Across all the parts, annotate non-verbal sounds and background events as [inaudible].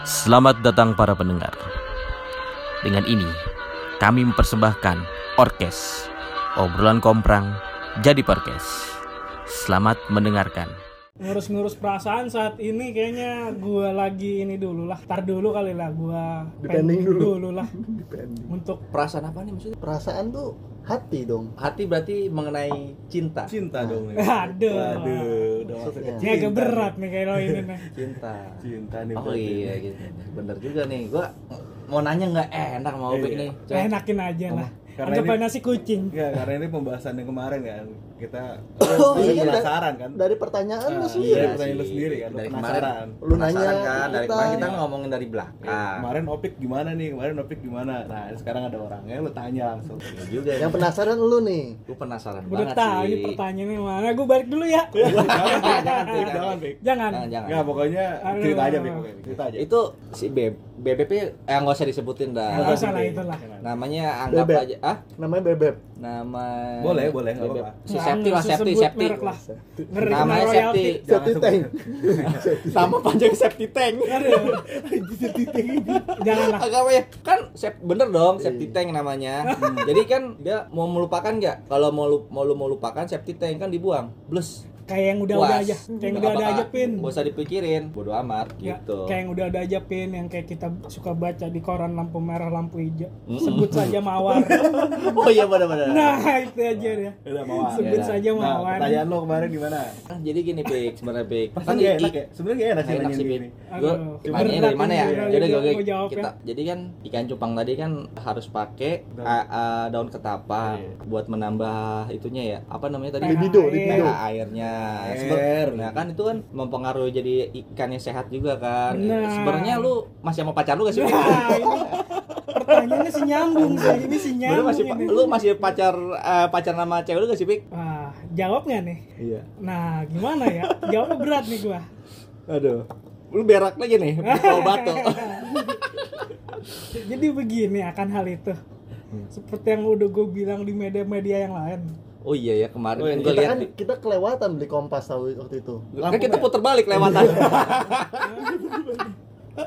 Selamat datang para pendengar. Dengan ini, kami mempersembahkan Orkes. Obrolan komprang jadi podcast. Selamat mendengarkan. Ngurus-ngurus perasaan saat ini kayaknya gua lagi ini dulu lah tar dulu kali lah gua Depending pending dulu. lah [laughs] Depending. untuk Perasaan apa nih maksudnya? Perasaan tuh hati dong. Hati berarti mengenai cinta. cinta dong nih. [laughs] Aduh. Maksudnya. ini agak berat nih kayak lo ini nih [laughs] Cinta. cinta nih. Oh berarti. iya gitu. Bener juga nih. Gua mau nanya nggak enak mau Iya. nih. Coba. enakin aja lah Karena anggap ini- nasi kucing Enggak, karena ini pembahasan yang kemarin kan. Kita Oh, iya, penasaran kan. Dari pertanyaan lu Ah, sendiri. iya. pertanyaan lu sendiri kan, Dari penasaran. kemarin. Lu nanya kan dari kita. kemarin kita ngomongin dari Ya, belakang. kemarin Opik gimana nih? Kemarin Opik gimana? Nah, sekarang ada orangnya lu tanya langsung. Iya juga. Yang penasaran lu nih. Gue penasaran Gua udah banget tahu sih. ini pertanyaannya mana gue balik dulu ya [laughs] jangan, jangan, jangan. Enggak, pokoknya cerita aja, Pik. Oke, Cerita aja. Itu si B BBP eh nggak usah disebutin dah. nggak usah lah itulah Namanya anggap aja ah Namanya Bebek. Nama Boleh, boleh, nggak apa-apa. Si Nggak, Septi lah Septi Septi. Namanya kena Septi. sebut. tank. Nama panjang Septi Tank. Aduh. jangan lah Agak apa ya? Kan sep, bener dong septic tank namanya. Jadi kan dia mau melupakan nggak? Kalau mau lu, mau lu mau lupakan septic tank kan dibuang. Blus. Kayak yang udah-udah Puas. aja kayak yang udah-udah apa-apa. aja pin Nggak usah dipikirin. Bodoh amat Ya, gitu. kayak yang udah-udah aja pin yang kayak kita suka baca di koran lampu merah lampu hijau sebut saja mawar [laughs] Oh iya benar-benar. nah itu aja deh Udah mawar. sebut Ya, saja Nah, mawar pertanyaan lo kemarin gimana? Kan jadi gini Pik, sebenarnya Pik. Kan Kan gak enak ya? Sebenarnya gak enak sih enak sih Pik. Gue nanya berat dari mana ya? Jadi gue jawab ya. kita jadi kan ikan cupang tadi kan harus pakai Daun. ketapang Iya. buat menambah itunya ya. Apa namanya tadi? Libido, Air. libido. airnya. Air. Seber- nah kan itu kan mempengaruhi jadi ikannya sehat juga kan. Benar. Sebenarnya lu masih sama pacar lu gak sih? Nah, [laughs] ini pertanyaannya si nyambung sih ini si Lu nyambung masih ini. lu masih pacar eh, pacar nama cewek lu gak sih, Pik? Wah, jawab nggak nih? Iya. Nah, gimana ya? Jawabnya berat nih gua. Aduh. Lu berak lagi nih, [laughs] bawa batu. Jadi begini akan hal itu. Hmm. Seperti yang udah gue bilang di media-media yang lain. Oh iya ya kemarin Oh, kan iya. gue lihat kan di- kita kelewatan beli kompas tahu waktu itu. kan kita puter balik lewatan. [laughs]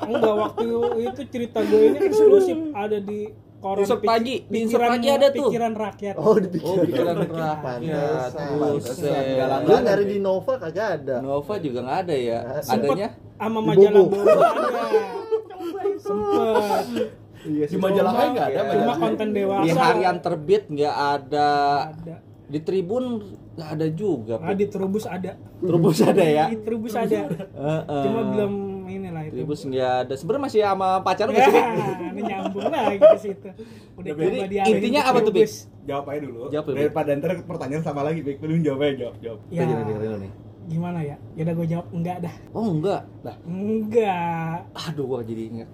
Enggak waktu itu cerita gue ini eksklusif ada di koran pik- pagi, di pikiran- Pagi ada tuh. Pikiran rakyat. Oh, dipikir. Oh, pikiran rakyat. Pantesan. Galang- Lu nyari di Nova kagak ada. Nova juga nggak ada ya. Sempet Adanya sama Di majalah Bobo. Ada. [laughs] Sempet. Iya sih majalah lain enggak ada Cuma konten dewasa. di harian terbit nggak ada. ada. Di Tribun nggak ada juga. Ah, di Trubus ada. Trubus ada ya. Di Trubus ada. Heeh. Cuma belum inilah itu. Tribus nggak ada. Sebenarnya masih sama pacar lu nggak Ya, sih? Ini nyambung lagi ke situ. Udah Jadi, intinya apa tuh, Trubus. Jawab aja dulu. Jawab dulu. Daripada ntar pertanyaan sama lagi, Pik. Lu jawab aja, jawab, jawab. Ya, jadi dengerin nih. gimana ya? Ya udah gue jawab enggak dah. Oh enggak. Lah, Enggak. aduh gua jadi ingat.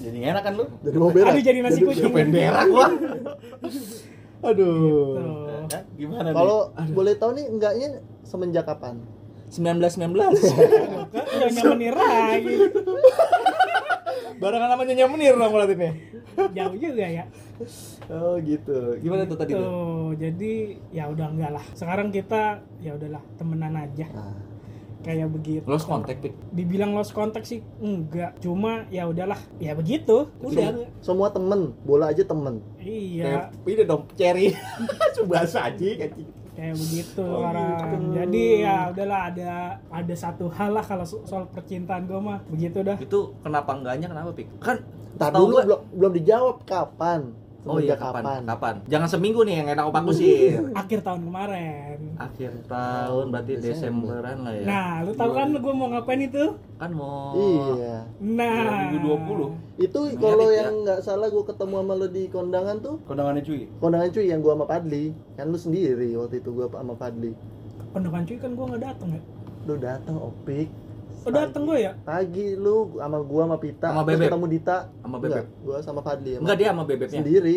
Jadi enak kan lu? Jadi mau berak. Aduh jadi nasi kucing. Pengen berak gua. [laughs] Aduh. Tuh. Hah? Gimana nih? Kalau boleh tahu nih enggaknya semenjak kapan? 1919. Udah nyemenir lagi. Barengan namanya nyamunir dong berarti nih. Jauh juga ya. Oh gitu. Gimana tuh tadi tuh? Tuh, jadi ya udah enggak lah. Sekarang kita ya udahlah temenan aja. Nah, Kayak begitu. Lost contact, Pik. Dibilang lost contact sih enggak. Cuma ya udahlah, ya begitu. Udah. semua temen, bola aja temen. Iya, Kayak ini dong cherry. [laughs] Subasa aja anjing. kayak begitu Oh, orang. gitu. Jadi ya udahlah ada ada satu hal lah kalau so- soal percintaan gue mah begitu dah. Itu kenapa enggaknya kenapa, Pik? Kan Ntar setahu dulu belum belum dijawab kapan. Oh iya Semenjak kapan? Kapan? Jangan seminggu nih yang enak opak kusir. [laughs] Akhir tahun kemarin. Akhir tahun berarti Desember. Desemberan lah ya. Nah, lu tahu kan gue mau ngapain itu? kan mau Iya. Nah, 2020. Itu kalau ya. yang nggak salah gue ketemu sama lo di kondangan tuh Kondangannya cuy. kondangan cuy yang gua sama Padli kan lu sendiri waktu itu gua sama Padli pendekan cuy kan gue nggak dateng ya. lu datang opik Oh, dateng gue ya? pagi lu sama gua sama Pita Sama terus Bebek. ketemu Dita Sama Enggak, Bebek. gua sama Padli sama Enggak dia sama bebeknya. sendiri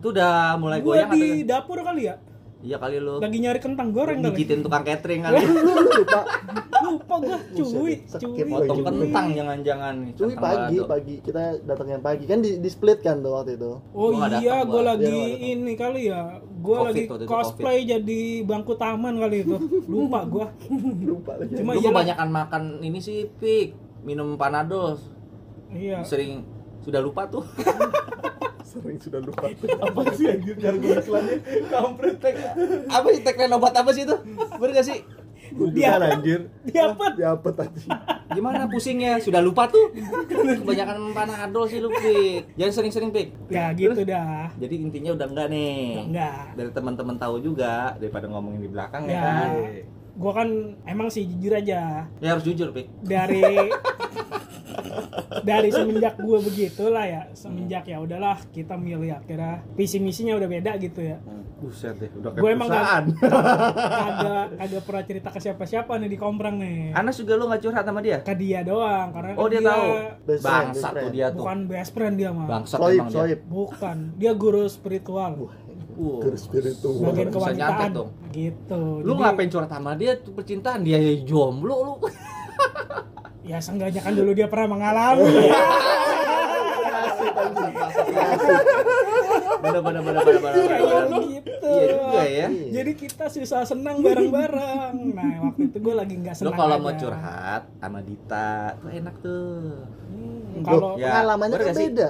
Itu udah mulai Gue goyang di atau dapur kali ya? Iya kali lu. Lagi nyari kentang goreng kali. Gigitin tukang catering kali. lu [laughs] lupa Lupa gue, cuy, cuy. Potong kentang jangan-jangan nih. cuy pagi pagi kita datangnya pagi kan di, di split kan tuh waktu itu Oh Gua iya, gue gua. lagi Iya, ini kali ya. Gue Covid, lagi cosplay jadi bangku taman kali itu. Lupa gue. [laughs] lupa lagi Cuma Lu iya kebanyakan makan ini sih, Pik. minum panadol iya sering sudah lupa tuh [laughs] Sering sudah lupa. [laughs] Apa sih anjir jargon iklannya? Kampret tek. apa sih tagline obat apa sih itu? Bener gak sih? Dia anjir. dia apa Diapet. Tadi. gimana pusingnya? Sudah lupa tuh? Kebanyakan panadol sih lu pik jangan sering-sering pik ya gitu dah. Jadi intinya udah enggak nih. Enggak. Dari teman-teman tahu juga daripada ngomongin di belakang ya, ya. kan? Gua kan emang sih jujur aja. Ya harus jujur pik dari [laughs] dari semenjak gue begitu lah ya semenjak ya udahlah kita milih akhirnya visi misinya udah beda gitu ya. Buset deh, udah gue emang gak, perusahaan. agak agak pernah cerita ke siapa-siapa nih di komprang nih. Anas juga lu nggak curhat sama dia? Ke dia doang karena oh kan dia, tahu? Friend, bangsat best tuh dia tuh. Bukan best friend dia mah. Bangsat Soib, emang dia. soib. bukan dia guru spiritual. Wow. Spiritual. bagian kewanitaan dong. gitu. Lu Jadi, ngapain curhat sama dia? Tuh percintaan dia jomblo lu [laughs] ya seenggaknya kan dulu dia pernah mengalami bener bener bener bener bener kayak bener. gitu iya juga ya jadi kita susah senang bareng-bareng nah waktu itu gue lagi nggak lu senang kalau aja. mau curhat sama Dita tuh enak tuh Hmm, kalau Ya, pengalamannya bener kan beda.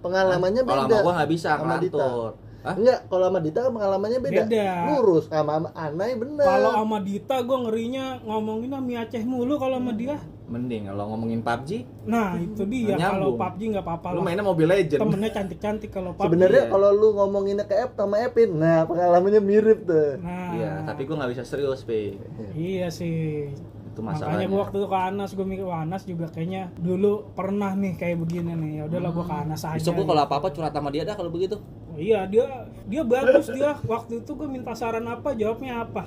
Pengalamannya kalau beda. sama gua nggak bisa Sama Dita. ngatur Hah? Enggak, kalau sama Dita kan pengalamannya beda. Beda. Lurus sama sama Anai bener. kalau sama Dita gue ngerinya ngomongin sama Aceh mulu kalau sama dia mending kalau ngomongin PUBG nah itu dia kalau. PUBG nggak apa-apa lu mainnya Mobile Legend temennya cantik-cantik kalau PUBG Sebenarnya Iya. kalau lu ngomonginnya ke Ep sama Epin, nah pengalamannya mirip tuh. nah. Iya tapi gua nggak bisa serius pe. Iya sih. Itu makanya masalahnya gue waktu itu ke Anas gue mikir wah Anas juga kayaknya dulu pernah nih kayak begini nih. Ya udahlah gue ke Anas aja. Besok gua kalau apa-apa curhat sama dia dah kalau begitu. Oh iya dia dia bagus dia. Waktu itu gue minta saran apa jawabnya apa?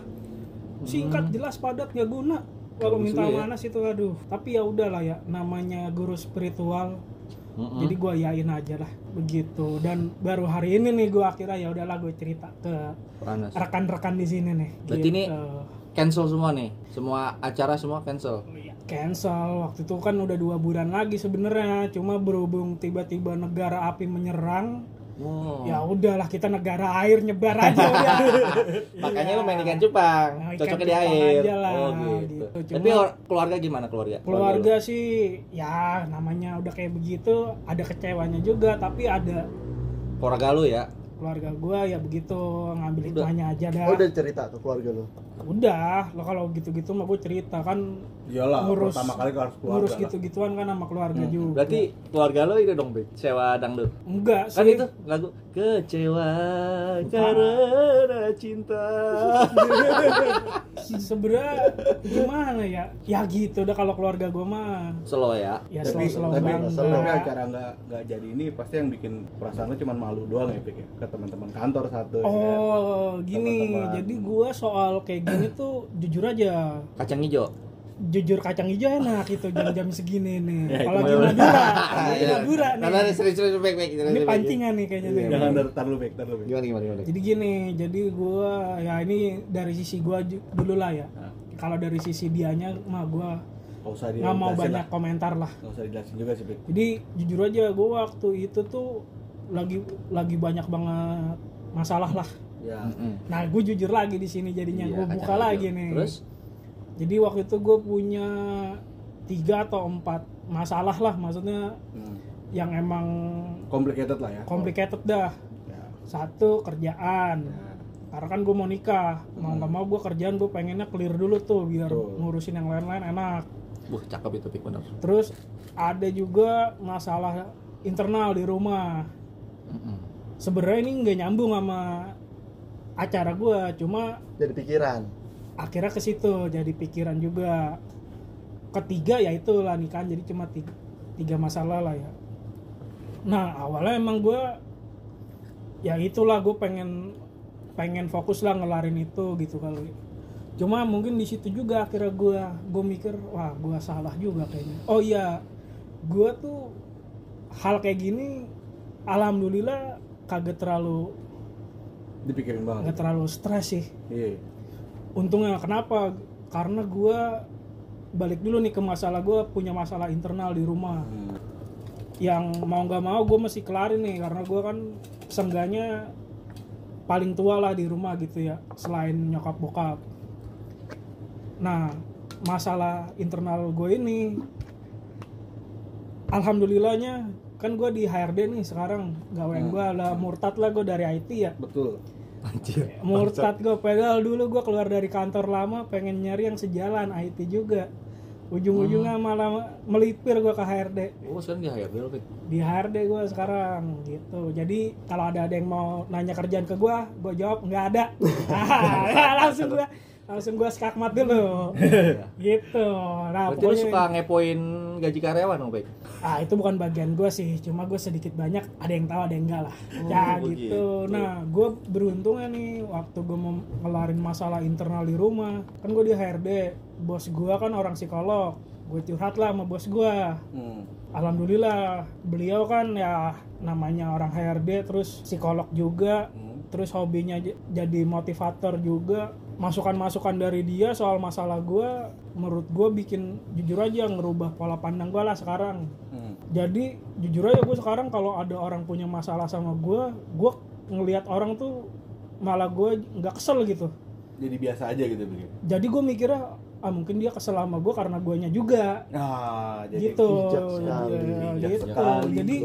Singkat jelas padat nggak guna kalau minta ya. mana itu aduh tapi ya udahlah ya namanya guru spiritual Mm-mm. jadi gue yain aja lah begitu dan baru hari ini nih gue akhirnya ya udahlah gue cerita ke Panas. rekan-rekan di sini nih Berarti ini- Gitu. cancel semua nih semua acara semua cancel Iya, cancel waktu itu kan udah dua bulan lagi sebenarnya cuma berhubung tiba-tiba negara api menyerang wow. ya udahlah kita negara air nyebar aja udah. [laughs] makanya Iya. lu main ikan cupang Nah, ikan cocoknya di air aja lah, oh gitu, gitu. Cuma- tapi keluarga gimana keluarga keluarga sih ya namanya udah kayak begitu ada kecewanya juga tapi ada lu. keluarga lu ya keluarga gua ya begitu ngambil hikmahnya aja dah Oh, udah cerita ke keluarga lu. udah lo kalau gitu-gitu mah gue cerita kan Iyalah, Ngurus- pertama kali harus keluarga. ngurus gitu-gituan kan sama keluarga juga. Hmm. berarti keluarga lu itu dong Be, sewa dangdut enggak kan sih. itu lagu kecewa karena cinta. [laughs] Sebenarnya gimana ya? Ya gitu udah kalau keluarga gue mah. Slow ya? Ya Tapi, slow slow tapi- banget. tapi acara nggak nggak jadi ini pasti yang bikin perasaan lu cuma malu doang ya Pik ya? Ke teman-teman kantor satu ya kan? oh gini. Teman-teman. jadi gue soal kayak gini tuh jujur aja. Kacang hijau jujur kacang hijau enak itu jam-jam segini nih. Ya, itu kalau mah- lagi Madura. Ah, lagi iya. Madura Karena nih serius serius baik baik ini pancingan nih kayaknya nih. Jangan dari tar lu Pik, tar lu Pik. gimana gimana gimana? Jadi gini jadi gua ya ini dari sisi gua dulu lah ya. Nah. kalau dari sisi dianya mah gua Nggak mau banyak lah. komentar lah. Nggak usah dijelasin juga sih jadi jujur aja gua waktu itu tuh lagi lagi banyak banget masalah lah. Ya. Nah gue jujur lagi di sini jadinya. Gua kacang buka lagi nih. Terus jadi waktu itu gue punya tiga atau empat masalah lah maksudnya Hmm. yang emang Complicated lah ya. complicated dah Ya. satu kerjaan karena kan gue mau nikah mau nggak mau gue kerjaan gue pengennya clear dulu tuh biar Betul. ngurusin yang lain-lain enak Buh, cakep itu pik bener. terus ada juga masalah internal di rumah Mm-mm. sebenarnya ini nggak nyambung sama acara gue cuma Jadi pikiran. Akhirnya ke situ jadi pikiran juga. Ketiga ya itulah nikahan jadi cuma tiga, tiga masalah lah ya. Nah awalnya emang gue ya itulah gue pengen pengen fokus lah ngelarin itu gitu kali. Cuma mungkin di situ juga akhirnya gue gue mikir wah gue salah juga kayaknya. Oh iya gue tuh hal kayak gini alhamdulillah kagak terlalu Dipikirin banget. kagak terlalu stres sih. Iya. Untungnya kenapa karena gua balik dulu nih ke masalah gua punya masalah internal di rumah Hmm. yang mau nggak mau gue mesti kelarin nih karena gua kan sengganya paling tua lah di rumah gitu ya selain nyokap bokap nah masalah internal gue ini alhamdulillahnya kan gue di HRD nih sekarang gawean Hmm. gue lah murtad lah gue dari IT ya betul murtad gue pedal dulu gue keluar dari kantor lama pengen nyari yang sejalan IT juga. Ujung-ujungnya malah melipir gue ke HRD Oh, sekarang di HRD lo, di HRD gue sekarang gitu. Jadi kalau ada ada yang mau nanya kerjaan ke gue gue jawab nggak ada. [laughs] Ah, ya, langsung gue langsung gue skakmat dulu. Gitu. Nah Berarti lu pokoknya suka ngepoin gaji karyawan dong? Ah itu bukan bagian gue sih cuma gue sedikit banyak ada yang tahu ada yang enggak lah ya begitu. gitu nah gue beruntungnya nih waktu gue mau ngelarin masalah internal di rumah kan gue di HRD bos gue kan orang psikolog gue curhat lah sama bos gue hmm. Alhamdulillah beliau kan ya namanya orang HRD terus psikolog juga Hmm. terus hobinya jadi motivator juga masukan-masukan dari dia soal masalah gue menurut gue bikin jujur aja ngerubah pola pandang gue lah sekarang. Hmm. jadi jujur aja gue sekarang kalau ada orang punya masalah sama gue gue ngelihat orang tuh malah gue nggak kesel gitu. Jadi biasa aja gitu jadi gue mikirnya ah mungkin dia kesel sama gue karena guanya juga. Nah jadi gitu. bijak sekali, Ya, bijak gitu. sekali. jadi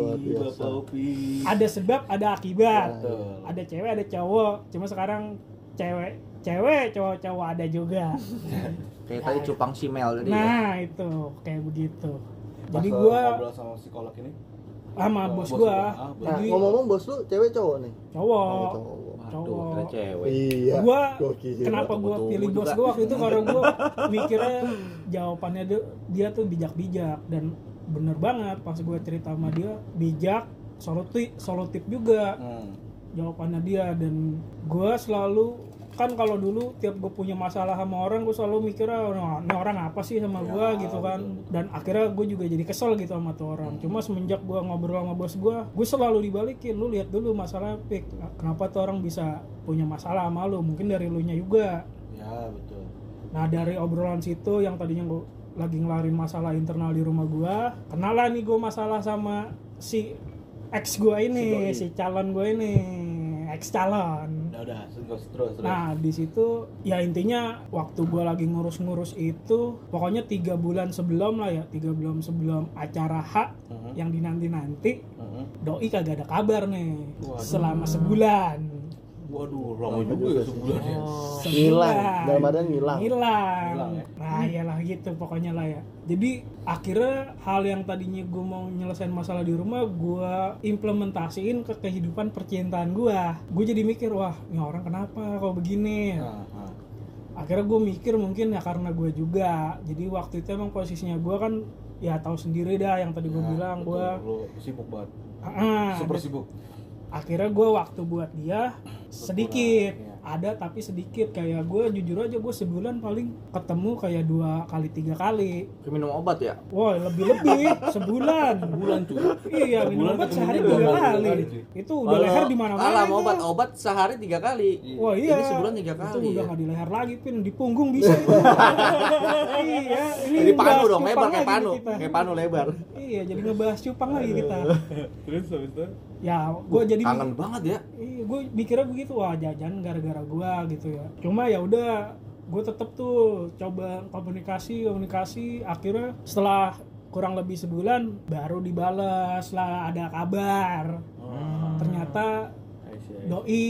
ada sebab ada akibat. Betul. ada cewek ada cowok. Cuma sekarang cewek cewek cowok cowok ada juga [laughs] Kayak tadi cupang si Mel tadi ya. nah itu kayak begitu Pas jadi gua ngobrol sama psikolog ini sama Oh, bos bos gua gua. Ah, bos. Nah, ngomong-ngomong bos lu cewek cowok nih? cowok Oh, cowok. Kira cowok cewek. Iya. gua kira. kenapa gua pilih bos gua waktu itu karena gua [laughs] mikirnya jawabannya dia, dia tuh bijak-bijak dan bener banget pas gua cerita sama dia bijak solutif solutif juga hmm. jawabannya dia dan gua selalu kan kalau dulu tiap gue punya masalah sama orang gue selalu mikirnya "Nah, ini orang apa sih sama gua? Gitu kan. dan akhirnya gue juga jadi kesel gitu sama tuh orang. Cuma semenjak gua ngobrol sama bos gua gue selalu dibalikin. Lu lihat dulu masalah pik. Kenapa tuh orang bisa punya masalah sama lu? Mungkin dari lu nya juga. Ya betul. Nah dari obrolan situ yang tadinya gue lagi ngelarin masalah internal di rumah gua kenalan nih gue masalah sama si ex gua ini Si si, calon gue ini ex calon udah udah terus terus Nah di situ ya intinya waktu gue lagi ngurus-ngurus itu pokoknya tiga bulan sebelum lah ya tiga bulan sebelum acara H Mhm. yang dinanti-nanti Mhm. doi kagak ada kabar nih Waduh. selama sebulan waduh lama juga ya sebulan ya Ngilang, dalam artian ngilang. Ngilang. Ngilang ya? Nah iyalah gitu pokoknya lah ya. Jadi akhirnya hal yang tadinya gue mau nyelesain masalah di rumah gue implementasiin ke kehidupan percintaan gue. Gue jadi mikir wah ini orang kenapa kok begini. nah, nah. akhirnya gue mikir mungkin ya karena gue juga jadi waktu itu emang posisinya gue kan ya tahu sendiri dah yang tadi gue Ya, bilang betul. gue sibuk banget Ah, super sibuk akhirnya gue waktu buat dia sedikit ya. ada tapi sedikit kayak gue jujur aja gue sebulan paling ketemu kayak dua kali tiga kali minum obat ya? wah lebih lebih [laughs] sebulan bulan cuy iya minum Sebulan obat sehari dua tiga kali, itu udah leher di mana mana mau obat obat sehari tiga kali. Wah iya. Ini sebulan tiga Itu kali udah ya. nggak di leher lagi, pin di punggung bisa. [laughs] iya. Ini Jadi panu dong, lebar kayak panu. Kayak panu lebar. Iya, jadi ngebahas cupang lagi kita. [laughs] terus habis itu Ya, gue jadi Kangen banget ya. Iya, gue mikirnya begitu, wah jajan gara-gara gue gitu ya. Cuma ya udah, gue tetep tuh coba komunikasi, komunikasi. Akhirnya setelah kurang lebih sebulan baru dibalas lah ada kabar. oh, Ternyata I see, I see. doi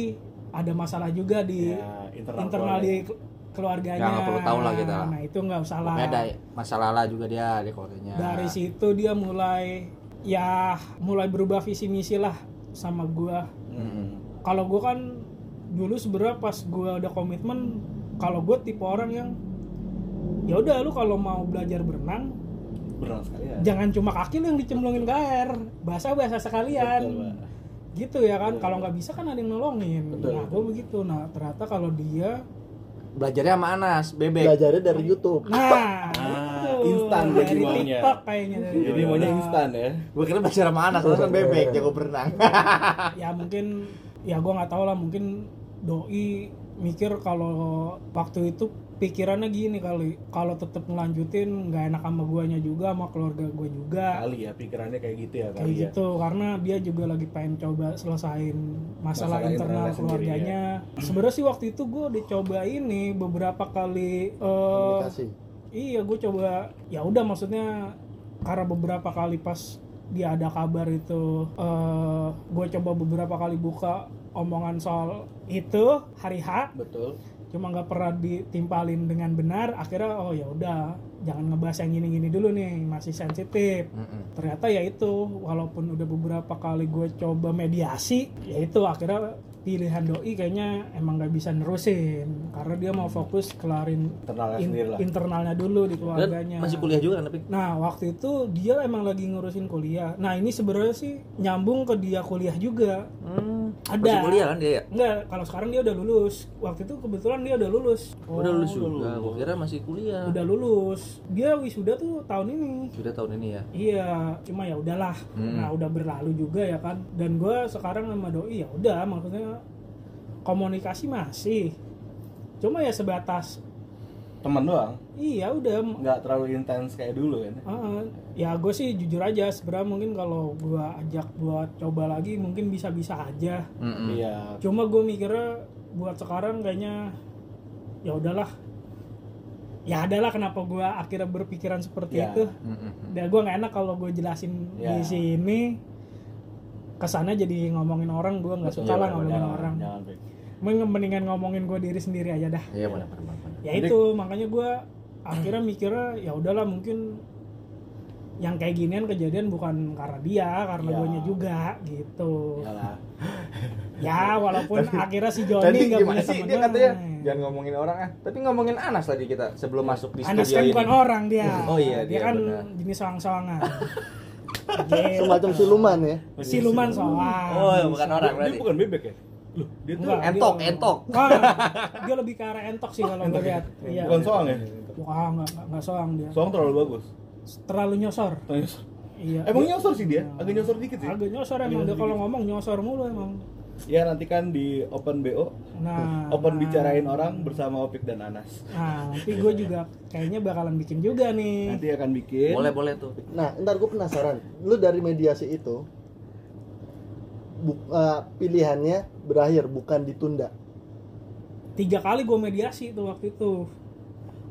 ada masalah juga di Ya, internal internal di ke- keluarganya. Ya, nggak perlu tahu lah kita. Nah itu nggak usah lah. Ada masalah lah juga dia di keluarganya. Dari situ dia mulai ya mulai berubah visi misi lah sama gua. Mm-mm. Kalau gua kan dulu sebenarnya pas gua udah komitmen, kalau gua tipe orang yang ya udah lu kalau mau belajar berenang berenang sekali ya jangan cuma kaki lu yang dicemplungin ke air basah basah sekalian Betul, gitu ya kan kalau nggak bisa kan ada yang nolongin Betul, nah gue begitu nah ternyata kalau dia Belajarnya sama Anas, bebek. Belajarnya dari YouTube. Nah, Ah, itu. instan dari jadi maunya. TikTok kayaknya dari jadi maunya instan ya Gue kira belajar sama Anas, terus kan bebek jago berenang. [laughs] Ya mungkin ya gua nggak tahu lah mungkin doi mikir kalau waktu itu pikirannya gini kali kalau tetap ngelanjutin nggak enak sama guanya juga sama keluarga gua juga. Kali ya pikirannya kayak gitu ya kayak kali ya. gitu karena dia juga lagi pengen coba selesain masalah, Masalah internal sendiri, keluarganya. Sebenarnya sih waktu itu gue udah coba ini beberapa kali Komunikasi. Iya, gue coba ya udah maksudnya karena beberapa kali pas dia ada kabar itu eh gue coba beberapa kali buka omongan soal itu hari H. Betul cuma nggak pernah ditimpalin dengan benar akhirnya oh ya udah jangan ngebahas yang gini-gini dulu nih masih sensitif. Ternyata ya itu walaupun udah beberapa kali gue coba mediasi ya itu akhirnya pilihan doi kayaknya emang nggak bisa nerusin. Karena dia mau fokus kelarin internalnya in- sendiri lah. internalnya dulu di Dan keluarganya. masih kuliah juga kan tapi? Nah waktu itu dia emang lagi ngurusin kuliah. Nah ini sebenarnya sih nyambung ke dia kuliah juga. hmm, Ada. masih kuliah kan dia ya Enggak, kalau sekarang dia udah lulus. Waktu itu kebetulan dia udah lulus. udah lulus juga gua kira masih kuliah Udah lulus. Dia wisuda tuh tahun ini. sudah tahun ini ya Iya, cuma ya udahlah. Hmm. Nah udah berlalu juga ya kan. Dan gue sekarang sama doi ya udah, maksudnya komunikasi masih. Cuma ya sebatas. Teman doang Iya udah. nggak terlalu intens kayak dulu kan Ah, ya gue sih jujur aja sebenarnya mungkin kalau gue ajak buat coba lagi mungkin bisa-bisa aja Mm-mm. iya cuma gue mikirnya buat sekarang kayaknya ya udahlah ya adalah kenapa gue akhirnya berpikiran seperti Ya. itu Mm-mm. dan gue nggak enak kalau gue jelasin Ya. di sini kesannya jadi ngomongin orang gue nggak suka lah ngomongin jangan, orang. Mending- mendingan ngomongin gue diri sendiri aja dah iya benar benar. Ya Jadi- itu makanya gue akhirnya mikirnya ya udahlah mungkin yang kayak ginian kejadian bukan karena dia karena Ya. gue juga gitu. Iyalah. [laughs] ya walaupun akhirnya si Tadi Joni nggak gimana punya sih? dia katanya jangan ngomongin orang ah tapi ngomongin Anas tadi kita sebelum masuk di Anas kan ini. bukan orang dia. Oh iya, dia, dia kan benar. jenis soang-soangan. Gitu. semacam siluman ya. Siluman soang. Oh bukan orang dia berarti. bukan bebek ya Loh, dia tuh Enggak, dia- entok entok. Wah, [laughs] dia lebih ke arah entok sih kalau gue lihat. Iya. Bukan soang ya? Wah, nggak nggak- nggak soang dia. Soang terlalu bagus. Terlalu nyosor. Tuh, nyosor. iya. Emang nyosor sih dia? Agak nyosor dikit sih. Agak nyosor emang dia kalau ngomong nyosor mulu emang. Ya nanti kan di open bo nah. Open nah. bicarain orang bersama Opik dan Anas. Nah nanti gue juga kayaknya bakalan bikin juga nih. Nanti akan bikin. Boleh boleh tuh. Nah ntar gue penasaran. Lu dari mediasi itu bu- eh, pilihannya berakhir bukan ditunda. Tiga kali gue mediasi tuh waktu itu.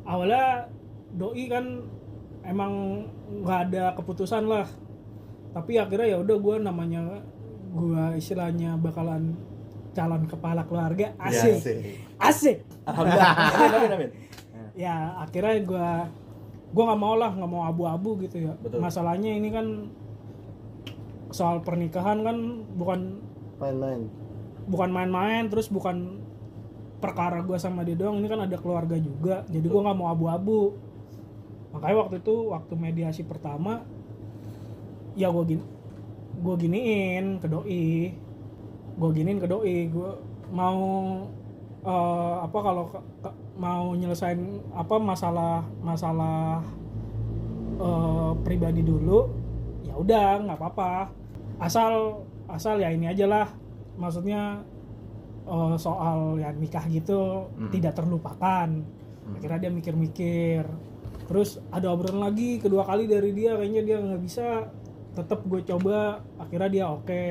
Awalnya doi kan emang nggak ada keputusan lah. Tapi akhirnya ya udah gue namanya gue istilahnya bakalan calon kepala keluarga. Ya, asik. sih. asik. Alhamdulillah. [laughs] Ya akhirnya gue gue nggak mau lah nggak mau abu-abu gitu ya. Betul. masalahnya ini kan soal pernikahan kan bukan main-main. bukan main-main terus bukan perkara gue sama dia doang ini kan ada keluarga juga jadi gue nggak mau abu-abu. Makanya waktu itu waktu mediasi pertama ya gue gini gue giniin ke doi. Gue giniin ke doi gue mau eh, apa kalau mau nyelesain apa masalah masalah eh, pribadi dulu ya udah nggak apa-apa asal asal ya ini aja lah. Maksudnya eh, soal ya nikah gitu Mm. tidak terlupakan. Akhirnya dia mikir-mikir. Terus ada obrolan lagi kedua kali dari dia kayaknya dia nggak bisa. Tetap gue coba akhirnya dia oke.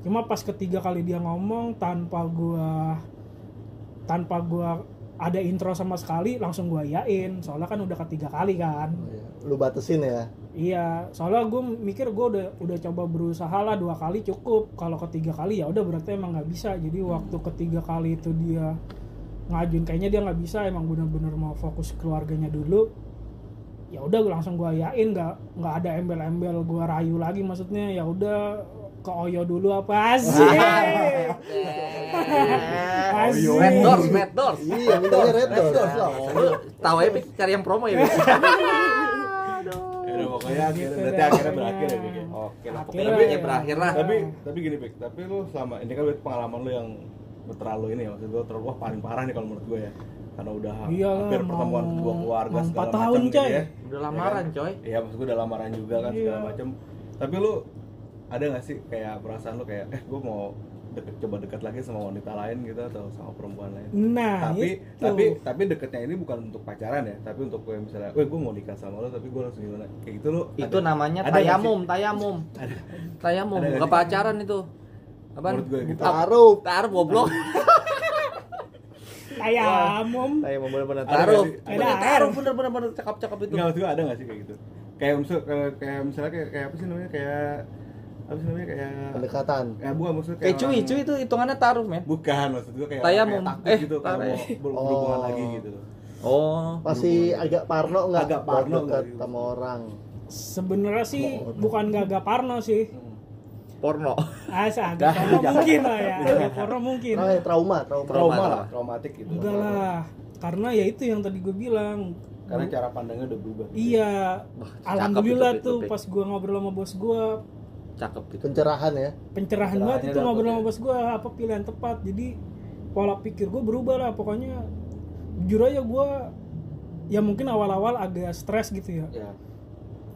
Cuma pas ketiga kali dia ngomong tanpa gue tanpa gue ada intro sama sekali langsung gue yain soalnya kan udah ketiga kali kan. Lu batesin ya Iya, soalnya gue mikir gue udah udah coba berusaha lah dua kali cukup. Kalau ketiga kali ya udah berarti emang nggak bisa. Jadi waktu ketiga kali itu dia ngajuin kayaknya dia nggak bisa emang bener-bener mau fokus keluarganya dulu. Ya udah gue langsung gue yain nggak nggak ada embel-embel gue rayu lagi maksudnya ya udah ke Oyo dulu apa sih? Asik. [laughs] Red Doors Red Doors iya red doors Oh, lu tahu ya cari yang promo ya? [laughs] ya akhirnya Gitu berarti akhirnya berakhir ya ya? oke lah Akhirnya pokoknya ya. berakhir lah. Tapi tapi gini Pik tapi lu selama ini kan pengalaman lu yang terlalu ini ya maksud gua terlalu wah paling parah nih kalau menurut gue ya. Karena udah Iya lah, hampir mau- pertemuan kedua keluarga segala macam tahun, gitu coy. ya udah lamaran coy. Iya maksud gue udah lamaran juga kan Iya. segala macam tapi lu ada gak sih kayak perasaan lu kayak eh gue mau deket coba dekat lagi sama wanita lain gitu atau sama perempuan lain. Nah, tapi itu. tapi tapi deketnya ini bukan untuk pacaran ya tapi untuk kayak misalnya, weh gue mau nikah sama lo tapi gue harus gimana? Kayak gitu lo. Itu ada- namanya ada tayamum tayamum. [laughs] Tayamum. Ada nggak bukan sih? pacaran itu. Apa Menurut gue gitu. taruh. Taruh goblok. Tayamum. tayamum bener-bener Ada taruh? Ada. Taruh bener-bener bener cakep-cakep itu. Nggak maksud gue ada gak sih kayak gitu? Kayak kayak, kayak misalnya kayak, kayak apa sih namanya? Kayak apa sih namanya kayak pendekatan. Ya bukan maksudnya Kayak cuy, cuy itu hitungannya taruh, men. bukan maksud gua kayak Tayamum. kayak takut Eh, gitu kalau mau ber- berhubungan Oh. lagi gitu. Oh. pasti agak parno nggak? Agak parno nggak sama orang. Sebenarnya sih bukan gagak parno sih. Porno. ah agak parno mungkin lah ya. Agak parno mungkin. Nah, ya, trauma trauma. Trauma Trauma, lah. Trauma. traumatik gitu. Enggak lah. Karena ya itu yang tadi gue bilang. Karena cara pandangnya udah berubah. Iya. Alhamdulillah itu, tuh pas gue ngobrol sama bos gue Cakep gitu. pencerahan ya. Pencerahan banget itu ngobrol dapet sama ya. bos gue apa pilihan tepat. Jadi pola pikir gue berubah lah pokoknya jujur aja gue ya mungkin awal-awal agak stres gitu ya. Ya.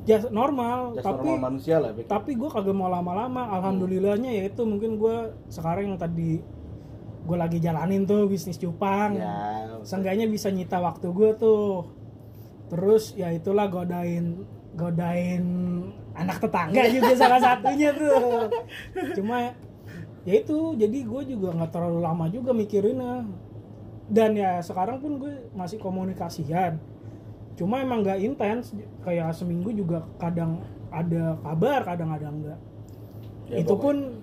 Ya normal just tapi normal manusia lah tapi gue kagak mau lama-lama. Alhamdulillahnya ya itu mungkin gue sekarang yang tadi gue lagi jalanin tuh bisnis cupang. Ya seenggaknya bisa nyita waktu gue tuh. Terus ya itulah godain godain anak tetangga juga salah satunya tuh. Cuma ya itu jadi gue juga nggak terlalu lama juga mikirinnya. Dan ya sekarang pun gue masih komunikasian. Cuma emang nggak intens kayak seminggu juga kadang ada kabar kadang ada enggak Ya, itu pun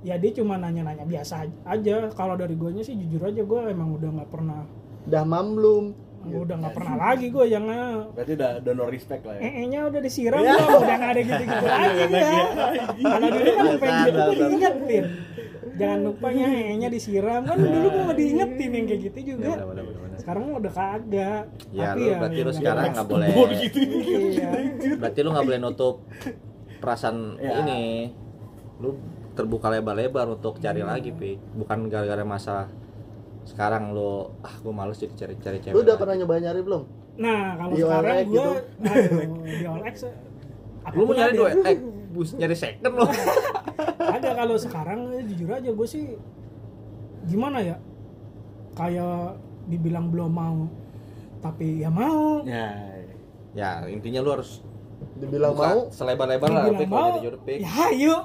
ya dia cuma nanya-nanya biasa aja. Kalau dari gue sih jujur aja gue emang udah nggak pernah udah mamlum udah nggak pernah lagi gue yang berarti udah no respect lah ya? Eh nya udah disiram belum udah nggak ada gitu-gitu [laughs] lagi ya kalau dulu kan pengen gue diingetin. Jangan lupanya nya disiram. Kan dulu gue mau diingetin yang kayak gitu juga. Sekarang udah kagak. Ya, Tapi lu berarti lu sekarang nggak boleh. iya. Berarti lu nggak boleh nutup perasaan Ya. ini. Lu terbuka lebar-lebar untuk cari lagi, Pi. Bukan gara-gara masalah sekarang lu ah gue males jadi cari-cari cewek. lu udah lagi. pernah nyoba nyari belum nah kalau Di sekarang gue gitu. di OLX Lu mau nyari dua eh bus nyari second lo. [laughs] ada kalau sekarang eh, jujur aja gue sih gimana ya kayak dibilang belum mau tapi ya mau ya ya, intinya lu harus dibilang buka mau selebar-lebar lah dibilang Pi kalau nyari jodoh, Pi. ya ayo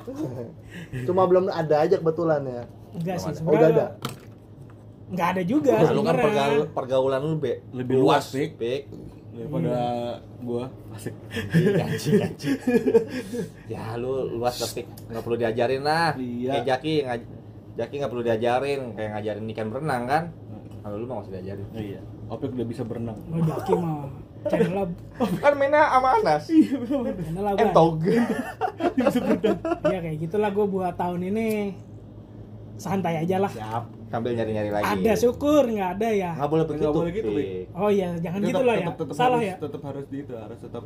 cuma belum ada aja kebetulan ya enggak sih oh udah sebenarnya ada enggak ada juga Nah, lu kan pergaul- pergaulan lu be, Lebih luas, Pik. Pik. daripada gua asik [laughs] Gaji, gaji. ya lu luas tapi nggak perlu diajarin lah. Iya. Kayak Jaki ngaj Jaki nggak perlu diajarin kayak ngajarin ikan berenang kan. Kalau lu nggak usah diajarin. iya Opik udah bisa berenang Oh, Jaki mah channel kan mainnya sama Anas. channel lah gua. Entog. ya kayak gitulah gue buat tahun ini santai aja lah siap Sambil nyari-nyari lagi. ada syukur nggak ada ya. Nggak boleh begitu. Nggak boleh gitu, oh iya jangan gitu lah ya. tetap salah harus, ya? tetap harus di itu harus tetap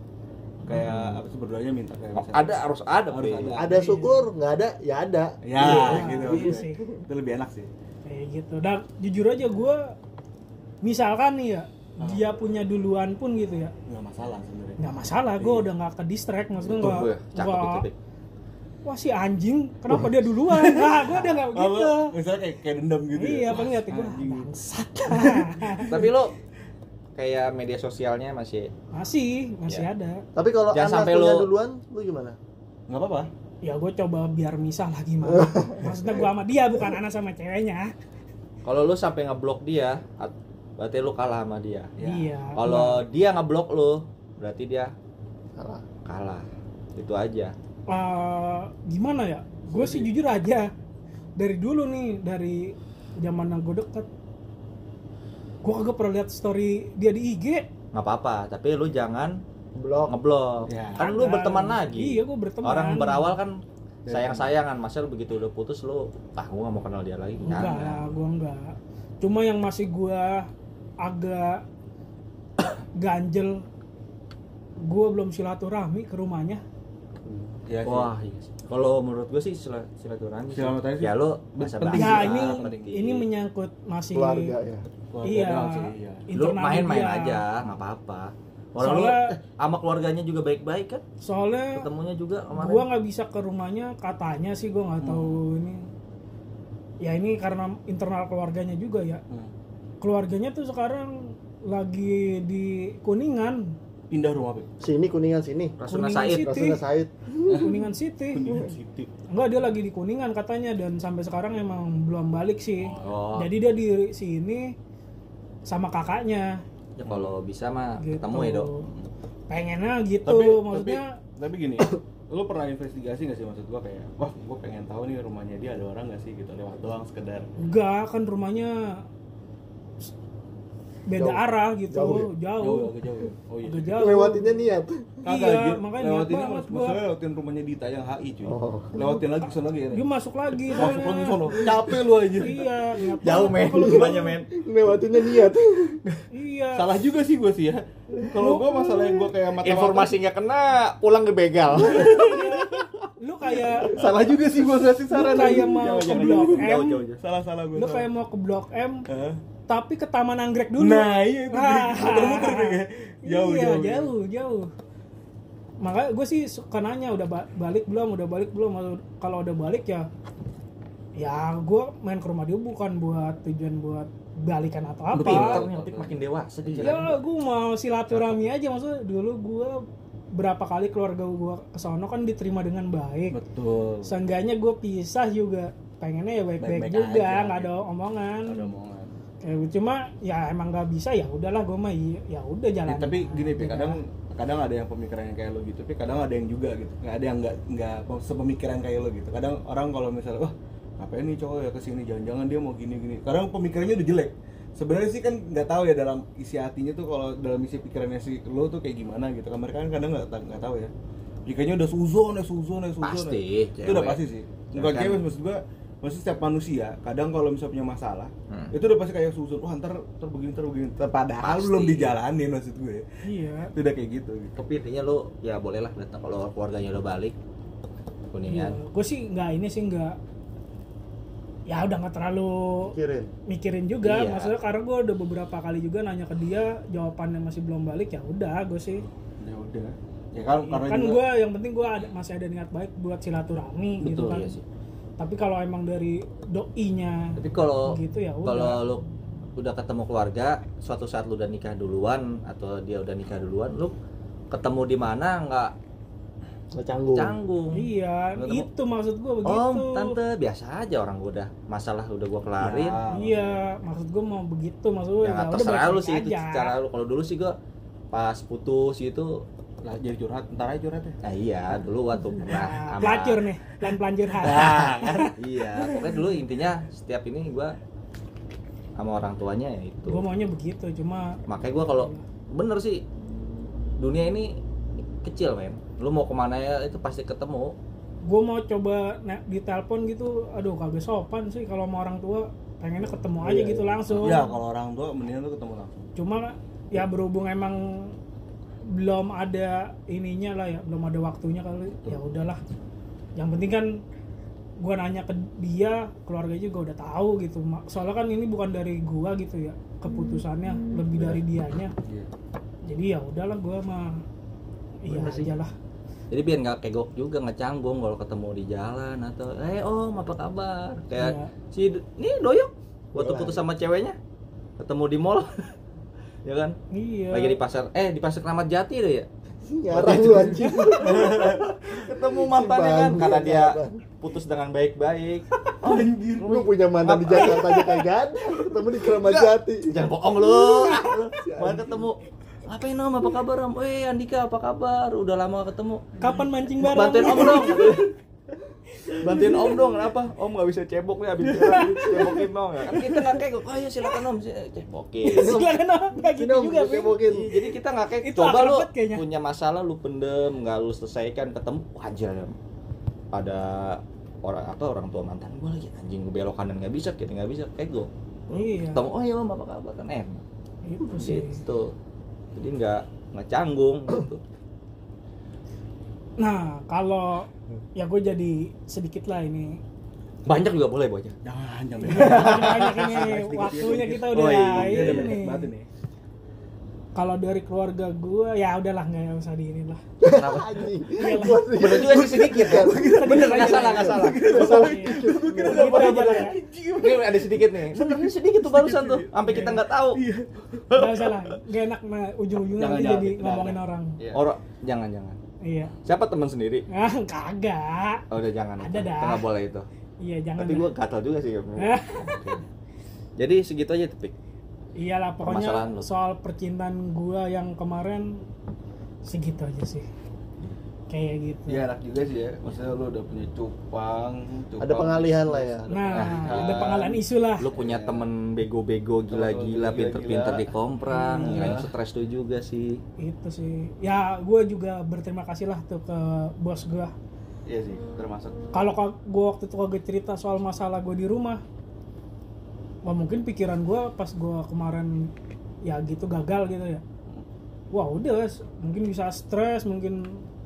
kayak apa sih berdoanya minta kayak Oh, misalnya- Ada harus ada, Harus ada. ada syukur nggak ada ya ada. Ya Iya, gitu. iya sih. itu lebih enak sih. Kayak gitu. Dan jujur aja gue misalkan nih ya dia punya duluan pun gitu ya. Nggak masalah sebenarnya. Nggak masalah gue udah nggak ke distract maksudnya nggak gue cakep itu, nggak- Pik. Wah si anjing kenapa dia duluan? Nah gue udah nggak gitu misalnya kayak kayak dendam gitu iya ya? paling lihat gue bangsat. [laughs] Tapi lu kayak media sosialnya masih masih masih Iya. ada. Tapi kalau Jangan anak sampai punya lu- duluan lu gimana? Nggak apa-apa. Ya gue coba biar misah lah gimana. [laughs] Maksudnya gue sama dia bukan anak sama ceweknya. Kalau lu sampai ngeblok dia, berarti lu kalah sama dia. Ya. iya. Kalau dia ngeblok lu, berarti dia salah kalah. Itu aja. Eh, gimana ya? Gue sih jujur aja. Dari dulu nih dari zaman yang gue deket gue kagak pernah lihat story dia di IG nggak apa-apa tapi lu jangan blok ngeblok. Ya. kan lu berteman lagi. Iya gue berteman. Orang berawal kan sayang-sayangan. Masa lu begitu udah putus lu ah gua gak mau kenal dia lagi. Enggak lah gue enggak cuma yang masih gue agak [coughs] ganjel gue belum silaturahmi ke rumahnya ya wah iya kalau menurut gua sih sila- silaturahmi. Silaturahmi. Ya lu bahasa penting basi ya ini penting ini menyangkut masih keluarga ya. Keluarga iya, doang sih, iya. lu main-main aja nggak apa-apa. Orang lu Soalnya- eh, sama keluarganya juga baik-baik kan? Soalnya ketemunya juga kemarin. gua nggak bisa ke rumahnya katanya sih gua nggak tahu Hmm. ini. Ya ini karena internal keluarganya juga ya. Hmm. keluarganya tuh sekarang lagi di kuningan pindah rumah Pik. sini kuningan sini. Rasuna Kuningan Said. City. Rasuna Said. Kuningan city. Kuningan City. Enggak dia lagi di kuningan katanya dan sampai sekarang emang belum balik sih. Oh. Jadi dia di sini sama kakaknya. Ya kalau bisa mah gitu. ketemu ya dok. Pengennya gitu tapi maksudnya tapi, tapi gini lu pernah investigasi nggak sih maksud gua kayak wah gua pengen tahu nih rumahnya dia ada orang nggak sih? Gitu lewat doang sekedar. Enggak kan rumahnya beda Jauh. arah gitu Jauh jauh, jauh jauh ya? oh iya agak jauh Lewatinnya niat. Kagak, Iya, dia makanya niat banget mas- gua. lewatin rumahnya Dita yang HI cuy Oh. lewatin lagi ke sana lagi ya dia masuk lagi masuk soalnya. lagi sono capek lu aja iya niat Jauh men, rumahnya men. Lewatinnya niat. iya salah juga sih gua sih ya kalau gua masalahnya gua kayak mata Informasi nggak kena, pulang ke begal. lu kayak salah juga sih gua ngasih lu saran kayak mau ke blok. M Jauh, jauh, jauh. salah salah gua lu kayak mau ke blok M? Tapi ke Taman Anggrek dulu. Nah iya itu Ah. muter-muter deh jauh iya, jauh jauh jauh. makanya gue sih suka nanya udah ba- balik belum? Udah balik belum? Kalau udah balik ya ya gue main ke rumah dia bukan buat tujuan buat balikan atau apa. Opik makin dewasa di ya gue mau silaturahmi aja. Maksudnya dulu gue berapa kali keluarga gue ke sono kan diterima dengan baik. Betul. Seenggaknya gue pisah juga. Pengennya ya baik-baik juga nggak ada omongan. Ada omongan Gitu. cuma ya emang nggak bisa ya udahlah gue mah iya- ya udah jalan Ya, tapi gini Pi, kadang kadang ada yang pemikiran yang kayak lo gitu tapi kadang ada yang juga gitu. Nggak ada yang nggak nggak sepemikiran kayak lo gitu. Kadang orang kalau misalnya wah ngapain nih cowok ya ke sini? Jangan-jangan dia mau gini gini kadang pemikirannya udah jelek. Sebenarnya sih kan nggak tahu ya dalam isi hatinya tuh kalau dalam isi pikirannya si lo tuh kayak gimana gitu. Kan mereka kan kadang nggak nggak tahu ya. Jikanya udah suzon ya suzon ya suzon Pasti, ya. itu udah pasti sih. Ya bukan kan? cewek maksud gua maksud setiap manusia kadang kalau misalnya punya masalah Hmm. itu udah pasti kayak suzon wah ntar ntar begini ntar begini Ntar padahal Pasti. belum dijalanin maksud gue iya itu udah kayak gitu gitu Tapi intinya lu ya bolehlah datang kalau keluarganya udah balik. Iya, Kuningan. gue sih nggak ini sih nggak ya udah nggak terlalu Kirin. mikirin juga Iya. maksudnya karena gue udah beberapa kali juga nanya ke dia jawabannya masih belum balik ya udah gue sih ya udah ya kan karena kan juga gue yang penting gue ada masih ada niat baik buat silaturahmi gitu kan ya sih. Tapi kalau emang dari doinya Tapi kalau gitu ya udah kalau lu udah ketemu keluarga, suatu saat lu udah nikah duluan atau dia udah nikah duluan, lu ketemu di mana nggak canggung. canggung. iya Ketemu, itu maksud gue begitu Om, tante, biasa aja orang gua udah masalah udah gua kelarin. Ya. iya maksud gue mau begitu maksud gue Ya, ya, terserah lu sih itu aja. cara lu. Kalau dulu sih gua pas putus itu lah jadi curhat ntar aja curhat ya Nah iya, dulu waktu pernah Nah, sama- pelacur nih pelan pelanjur hati Nah, kan? iya, pokoknya dulu intinya setiap ini gua sama orang tuanya ya itu. gue maunya begitu cuma Makanya gua kalau bener sih dunia ini kecil men. Lu mau ke mana ya itu pasti ketemu. gue mau coba na- di telepon gitu aduh kagak sopan sih kalau sama orang tua pengennya ketemu aja Iya, gitu iya. langsung ya kalau orang tua mendingan lu ketemu langsung cuma ya berhubung emang belum ada ininya lah ya belum ada waktunya kali. Ya udahlah. Yang penting kan gua nanya ke dia keluarga juga udah tahu gitu. Soalnya kan ini bukan dari gua gitu ya keputusannya lebih dari dianya. Iya. jadi ya udahlah gua mah iya aja lah Jadi biar nggak kegok juga nggak canggung kalau ketemu di jalan atau eh om apa kabar? Kayak Iya. si ini doyok. Waktu Doyok. putus sama ceweknya ketemu di mall [laughs] ya kan? Iya. Lagi di pasar eh di pasar Keramat Jati deh ya? Ngarang lu anjing. [laughs] ketemu mantannya kan karena dia putus dengan baik-baik. [laughs] Anjir Lu punya mantan di Jakarta aja ada. Ketemu di Keramat Jati. jangan bohong lu. [laughs] Malah ketemu ngapain om? Apa kabar om? Eh Andika apa kabar? Udah lama gak ketemu. Kapan mancing bareng? bantuin om dong bantuin om dong kenapa? Om nggak bisa cebok nih abis cebokin dong kan kita nggak kayak oh ya silakan om. Si- cebokin. [laughs] Silakan om. Gitu om, juga gue Pin. cebokin. Iya, jadi kita nggak kayak Itu coba lu punya masalah lu pendem nggak lu selesaikan ketemu wah, anjir ada, ada orang atau orang tua mantan gue lagi anjing gue belok kanan nggak bisa kiri nggak bisa ego iya. Ketemu oh iya om apa kabar? Kan enak. Itu sih gitu. Jadi nggak nggak canggung gitu. Nah, kalau ya gue jadi sedikit lah ini. banyak juga boleh bocah jangan jangan Banyak ini waktunya kita udah Oh, iya, ini. Iya, ini. Kalau dari keluarga gue ya udahlah nggak usah di ini lah. kenapa? Bener juga sih sedikit ya. Bener nggak salah nggak salah. Aja lah ya. ini ada sedikit nih. Ini sedikit tuh barusan tuh. Sampai kita nggak tahu. Gak usah lah. Gak enak nah, ujung-ujungnya jadi ngomongin orang. orang jangan jangan Iya. siapa teman sendiri [laughs] Ah, kagak. oh udah jangan Ada itu. dah. Itu nggak boleh itu Iya, jangan. tapi gue gatal juga sih [laughs] jadi segitu aja tuh Pik. Iyalah pokoknya soal percintaan gua yang kemarin segitu aja sih kayak gitu Iya enak juga sih ya. Maksudnya lu udah punya cupang, cupang Ada pengalihan lah ya. nah Ah. ada pengalihan isu lah Lu punya temen bego-bego gila-gila, pinter-pinter di komprang, Hmm. yang stres tuh juga sih. itu sih ya gue juga berterima kasih lah tuh ke bos gue Iya sih, termasuk. kalau gue waktu itu kagak cerita soal masalah gue di rumah wah mungkin pikiran gue pas gue kemarin ya gitu gagal gitu ya wah udah mungkin bisa stres mungkin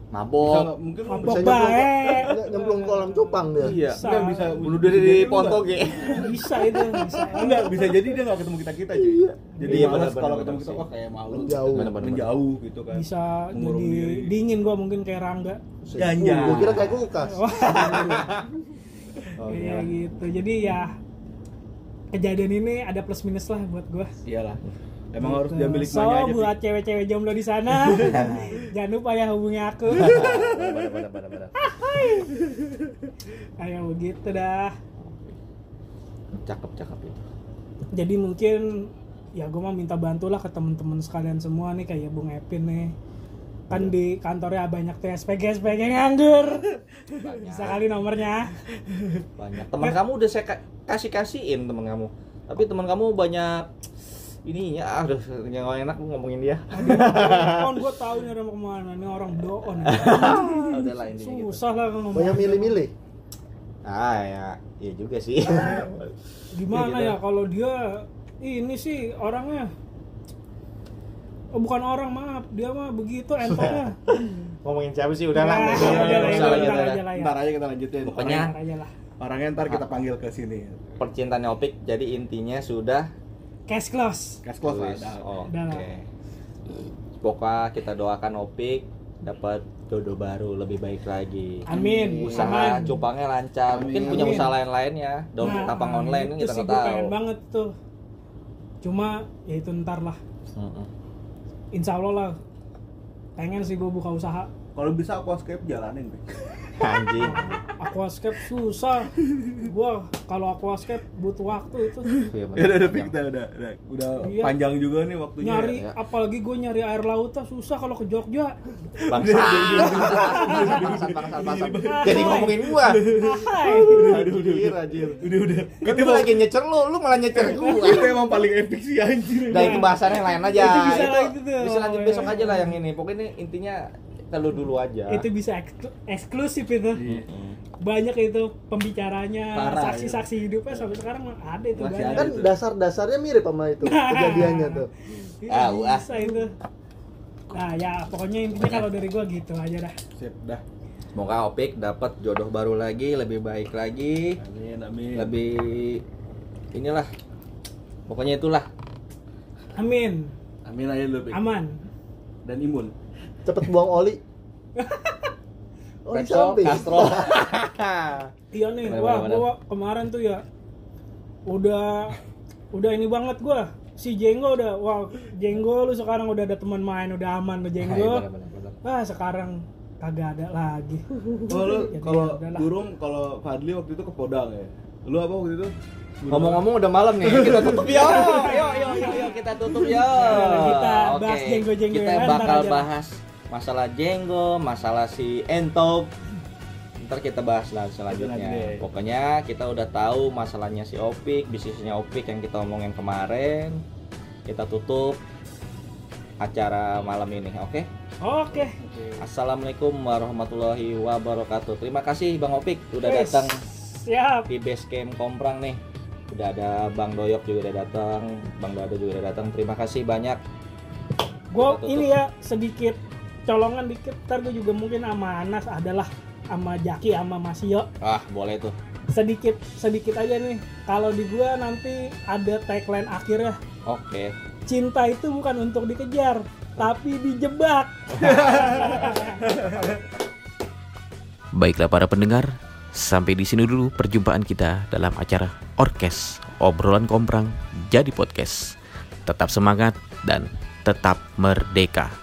Mabok. nggak- mungkin Mabok bisa nyemplung ke- baik nggak, [laughs] nyemplung ke kolam cupang dia. Iya. Bisa. Enggak bisa Bunuh diri di Ponto ge. bisa itu bisa Enggak bisa jadi dia nggak ketemu kita kita cuy. Jadi Iya, malas benar, kalau ketemu kita sih. wah kayak malu Menjauh. Benar, benar, menjauh gitu kan. bisa jadi diri. dingin gue mungkin kayak Rangga Ya, ya. Gue kira kayak kulkas. Oh, Iya iya. gitu jadi ya kejadian ini ada plus minus lah buat gue Iyalah. Emang harus Gitu. diambil so hikmahnya aja. buat Pi. cewek-cewek jomblo di sana [laughs] jangan lupa ya hubungi aku [laughs] kayak begitu dah Cakep, cakep itu. jadi mungkin ya gue mau minta bantu lah ke temen-temen sekalian semua nih kayak Bung Epin nih kan di kantornya banyak tuh SPG SPG nganggur bisa kali nomornya Banyak. Teman kamu udah saya ka- kasih-kasihin teman kamu. Tapi teman kamu banyak ininya aduh yang gak enak ngomongin dia. kan gue tahu nih orang mau ke mana nih orang doon [laughs] Udah lah gitu. susah lah ngomong Banyak milih-milih. Ah ya, iya juga sih. [laughs] gimana Iya, ya kalau dia ini sih orangnya oh, bukan orang maaf dia mah begitu [laughs] entoknya ngomongin siapa sih udah Ya, lah. ya, ntar aja ya. Kita lanjutin. Pokoknya Ntar aja lah orangnya ntar kita panggil ke sini. percintaan Opik jadi intinya sudah cash close Cash close lah. Wis, dah. Oke. Lah. Pokoknya kita doakan Opik dapat jodoh baru lebih baik lagi. amin Usaha amin. cupangnya lancar. Mungkin Amin. punya Amin. usaha lain-lain ya. Daun Nah, tapang online itu kita sih nggak tahu. pengen banget tuh cuma ya itu ntar lah Mm-mm. insya Allah lah pengen sih gue buka usaha Kalau bisa aquascape jalanin, Pi. Anjing. [laughs] aquascape susah gua kalau aquascape butuh waktu itu Iya, bener. Ya udah udah udah udah udah Iya. panjang juga nih waktunya. nyari ya. apalagi gue nyari air laut tuh susah kalau ke Jogja Bangsa. Jadi ngomongin gua. Hai. Anjir. Udah udah. Kan gua lagi nyecer lu, lu malah nyecer gua. Itu emang paling epic sih anjir. Nah itu bahasannya yang lain aja. Itu bisa bisa lanjut besok aja lah yang ini. Pokoknya intinya kita lu dulu aja. itu bisa eksklu- eksklusif itu Iya. banyak itu pembicaranya Parah, saksi-saksi hidupnya sampai sekarang ada itu Masih banyak. Kan dasar-dasarnya mirip sama itu [laughs] kejadiannya tuh. Iya, Ah, bisa itu nah ya pokoknya intinya kalau dari gua gitu aja dah Sip, dah. Semoga Opik dapat jodoh baru lagi, lebih baik lagi, Amin, amin. lebih inilah. Pokoknya itulah. amin Amin aja Pi. aman Dan imun. Cepet buang oli. Oli samping. Castro. [laughs] iya nih Bener, wah bener, gua kemarin tuh ya udah udah ini banget gua si Jenggo udah wah Jenggo lu sekarang udah ada teman main udah aman lu Jenggo ah sekarang kagak ada lagi [laughs] Oh, lu Jadi kalau ya udahlah. burung kalau Fadli waktu itu ke Podang ya. Lu apa waktu itu? Ngomong-ngomong udah malam nih, [laughs] kita tutup ya. Yo, yo, yo, yo, kita tutup ya. Kita bahas jenggo-jenggo Kita ya, bakal bahas masalah jenggo, masalah si Entop. Ntar kita bahas lah selanjutnya. Pokoknya kita udah tahu masalahnya si Opik, bisnisnya Opik yang kita omongin kemarin. Kita tutup acara malam ini, oke? oke Assalamualaikum warahmatullahi wabarakatuh. Terima kasih Bang Opik udah Wes, datang siap di base camp Komprang nih. Udah ada Bang Doyok juga udah datang, Bang Dado juga udah datang. Terima kasih banyak. gue ini ya sedikit colongan dikit ntar gue juga mungkin sama Anas adalah sama Jaki sama Masio Ah, boleh tuh. sedikit sedikit aja nih kalau di gua nanti ada tagline akhirnya Oke. cinta itu bukan untuk dikejar tapi dijebak [laughs] Baiklah para pendengar, sampai di sini dulu perjumpaan kita dalam acara Orkes Obrolan Komprang jadi podcast. Tetap semangat dan tetap merdeka.